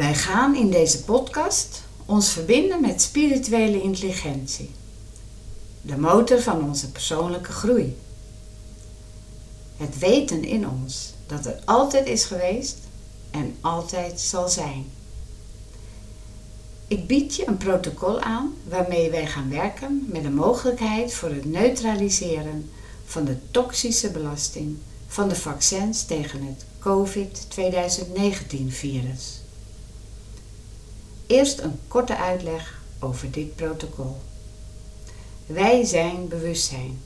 Wij gaan in deze podcast ons verbinden met spirituele intelligentie, de motor van onze persoonlijke groei. Het weten in ons dat er altijd is geweest en altijd zal zijn. Ik bied je een protocol aan waarmee wij gaan werken met de mogelijkheid voor het neutraliseren van de toxische belasting van de vaccins tegen het COVID-2019-virus. Eerst een korte uitleg over dit protocol. Wij zijn bewustzijn.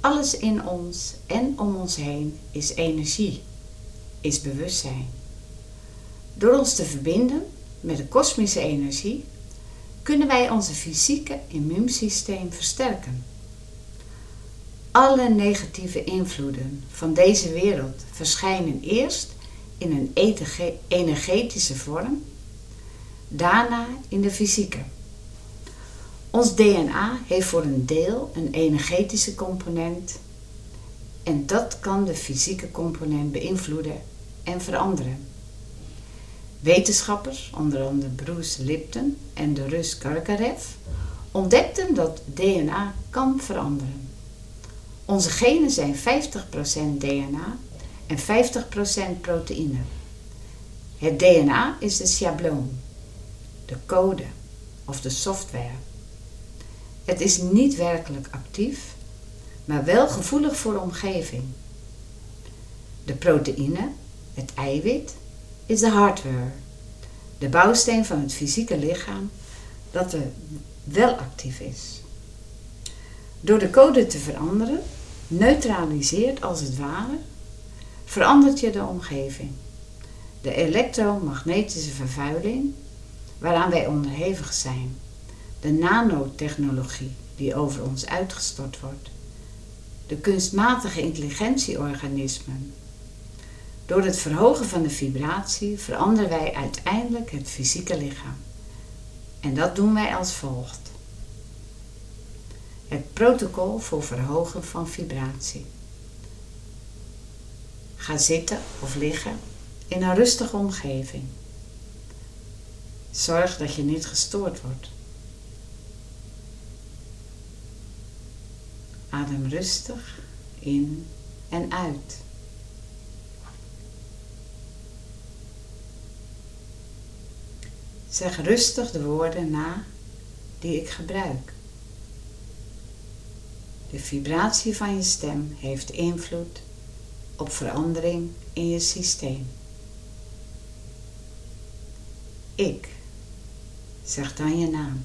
Alles in ons en om ons heen is energie, is bewustzijn. Door ons te verbinden met de kosmische energie kunnen wij onze fysieke immuunsysteem versterken. Alle negatieve invloeden van deze wereld verschijnen eerst in een energetische vorm daarna in de fysieke. Ons DNA heeft voor een deel een energetische component en dat kan de fysieke component beïnvloeden en veranderen. Wetenschappers, onder andere Bruce Lipton en de Rus Karkarev, ontdekten dat DNA kan veranderen. Onze genen zijn 50% DNA en 50% proteïne. Het DNA is de schabloon de code of de software. Het is niet werkelijk actief, maar wel gevoelig voor de omgeving. De proteïne, het eiwit, is de hardware, de bouwsteen van het fysieke lichaam dat er wel actief is. Door de code te veranderen, neutraliseert als het ware, verandert je de omgeving. De elektromagnetische vervuiling waaraan wij onderhevig zijn, de nanotechnologie die over ons uitgestort wordt, de kunstmatige intelligentieorganismen. Door het verhogen van de vibratie veranderen wij uiteindelijk het fysieke lichaam. En dat doen wij als volgt. Het protocol voor verhogen van vibratie. Ga zitten of liggen in een rustige omgeving. Zorg dat je niet gestoord wordt. Adem rustig in en uit. Zeg rustig de woorden na die ik gebruik. De vibratie van je stem heeft invloed op verandering in je systeem. Ik Zeg dan je naam.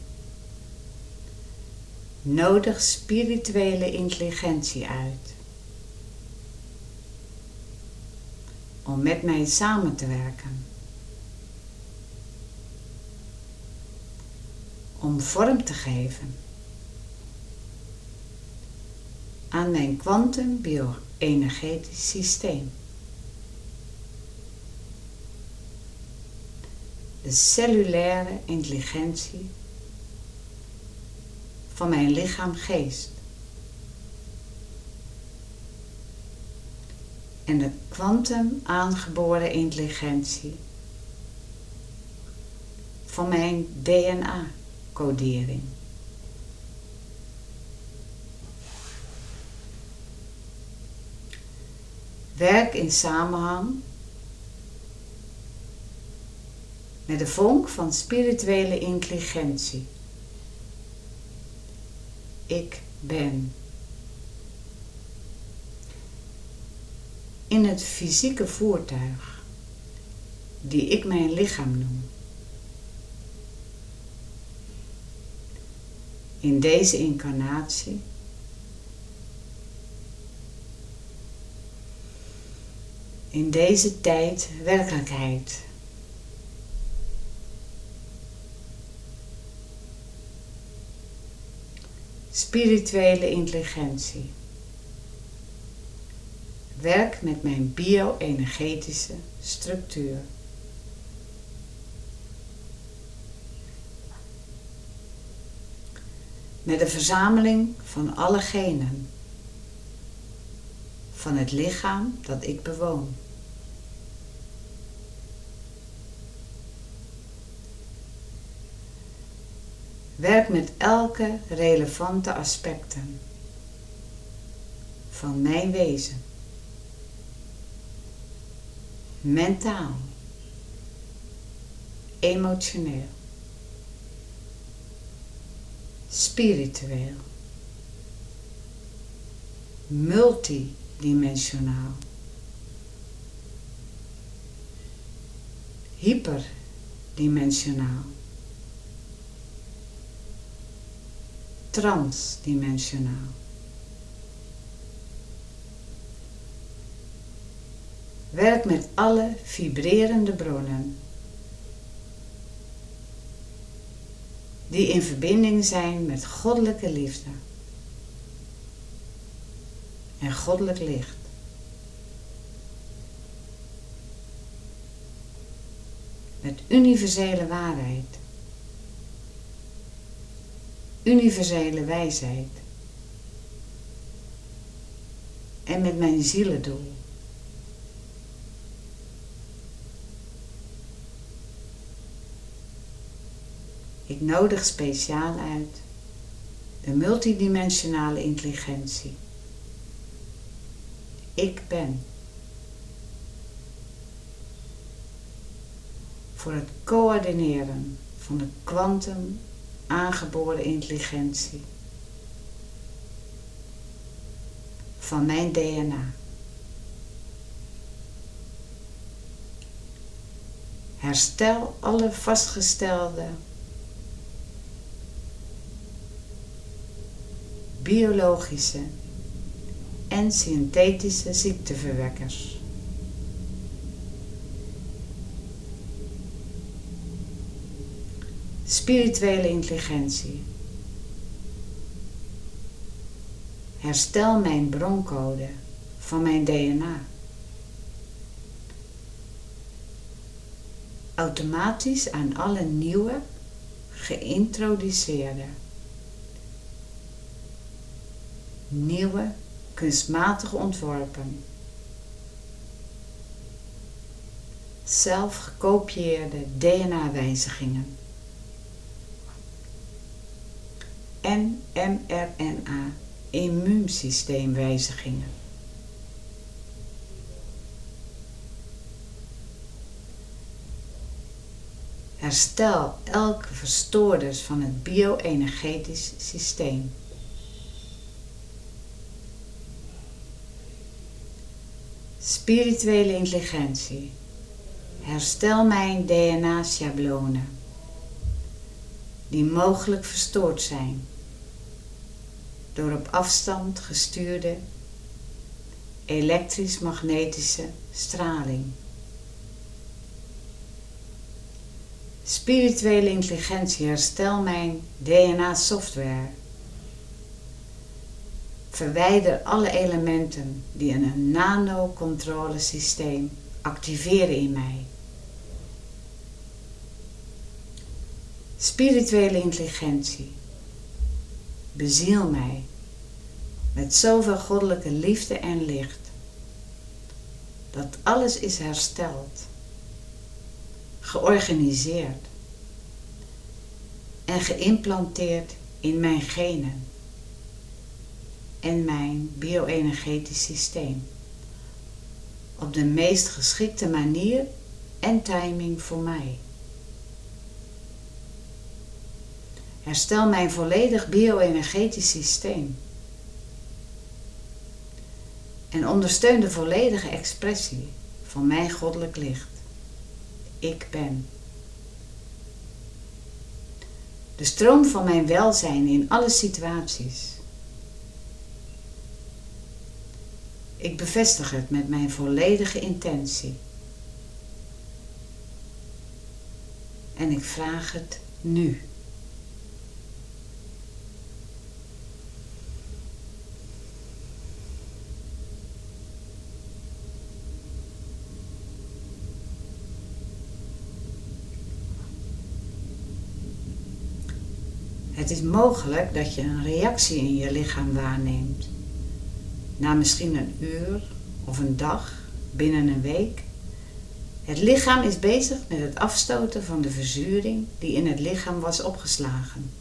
Nodig spirituele intelligentie uit. Om met mij samen te werken. Om vorm te geven aan mijn kwantum bio-energetisch systeem. De cellulaire intelligentie van mijn lichaam-geest. En de kwantum aangeboren intelligentie van mijn DNA-codering. Werk in samenhang met de vonk van spirituele intelligentie. Ik ben. In het fysieke voertuig, die ik mijn lichaam noem. In deze incarnatie. In deze tijd werkelijkheid. Spirituele intelligentie. Werk met mijn bio-energetische structuur. Met de verzameling van alle genen van het lichaam dat ik bewoon. Werk met elke relevante aspecten van mijn wezen. Mentaal, emotioneel, spiritueel, multidimensionaal, hyperdimensionaal. Transdimensionaal. Werk met alle vibrerende bronnen die in verbinding zijn met goddelijke liefde en goddelijk licht. Met universele waarheid universele wijsheid. En met mijn zielendoel. Ik nodig speciaal uit de multidimensionale intelligentie. Ik ben. Voor het coördineren van de kwantum aangeboren intelligentie van mijn DNA. Herstel alle vastgestelde biologische en synthetische ziekteverwekkers. Spirituele intelligentie. Herstel mijn broncode van mijn DNA. Automatisch aan alle nieuwe, geïntroduceerde, nieuwe, kunstmatig ontworpen, zelf gekopieerde DNA-wijzigingen. En mRNA immuunsysteemwijzigingen. Herstel elke verstoorders van het bio-energetisch systeem. Spirituele intelligentie. Herstel mijn DNA-schablonen die mogelijk verstoord zijn door op afstand gestuurde elektrisch-magnetische straling. Spirituele intelligentie herstel mijn DNA-software. Verwijder alle elementen die een nanocontrolesysteem activeren in mij. Spirituele intelligentie. Beziel mij met zoveel goddelijke liefde en licht dat alles is hersteld, georganiseerd en geïmplanteerd in mijn genen en mijn bio-energetisch systeem op de meest geschikte manier en timing voor mij. Herstel mijn volledig bio-energetisch systeem. En ondersteun de volledige expressie van mijn goddelijk licht. Ik ben. De stroom van mijn welzijn in alle situaties. Ik bevestig het met mijn volledige intentie. En ik vraag het nu. Het is mogelijk dat je een reactie in je lichaam waarneemt. Na misschien een uur of een dag, binnen een week. Het lichaam is bezig met het afstoten van de verzuring die in het lichaam was opgeslagen.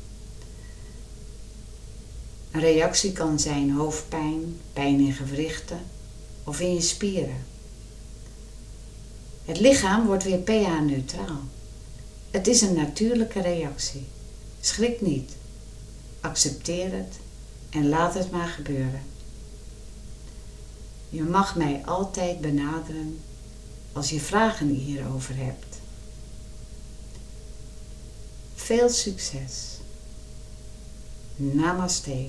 Een reactie kan zijn hoofdpijn, pijn in gewrichten of in je spieren. Het lichaam wordt weer pH-neutraal. Het is een natuurlijke reactie. Schrik niet. Accepteer het en laat het maar gebeuren. Je mag mij altijd benaderen als je vragen hierover hebt. Veel succes. Namaste.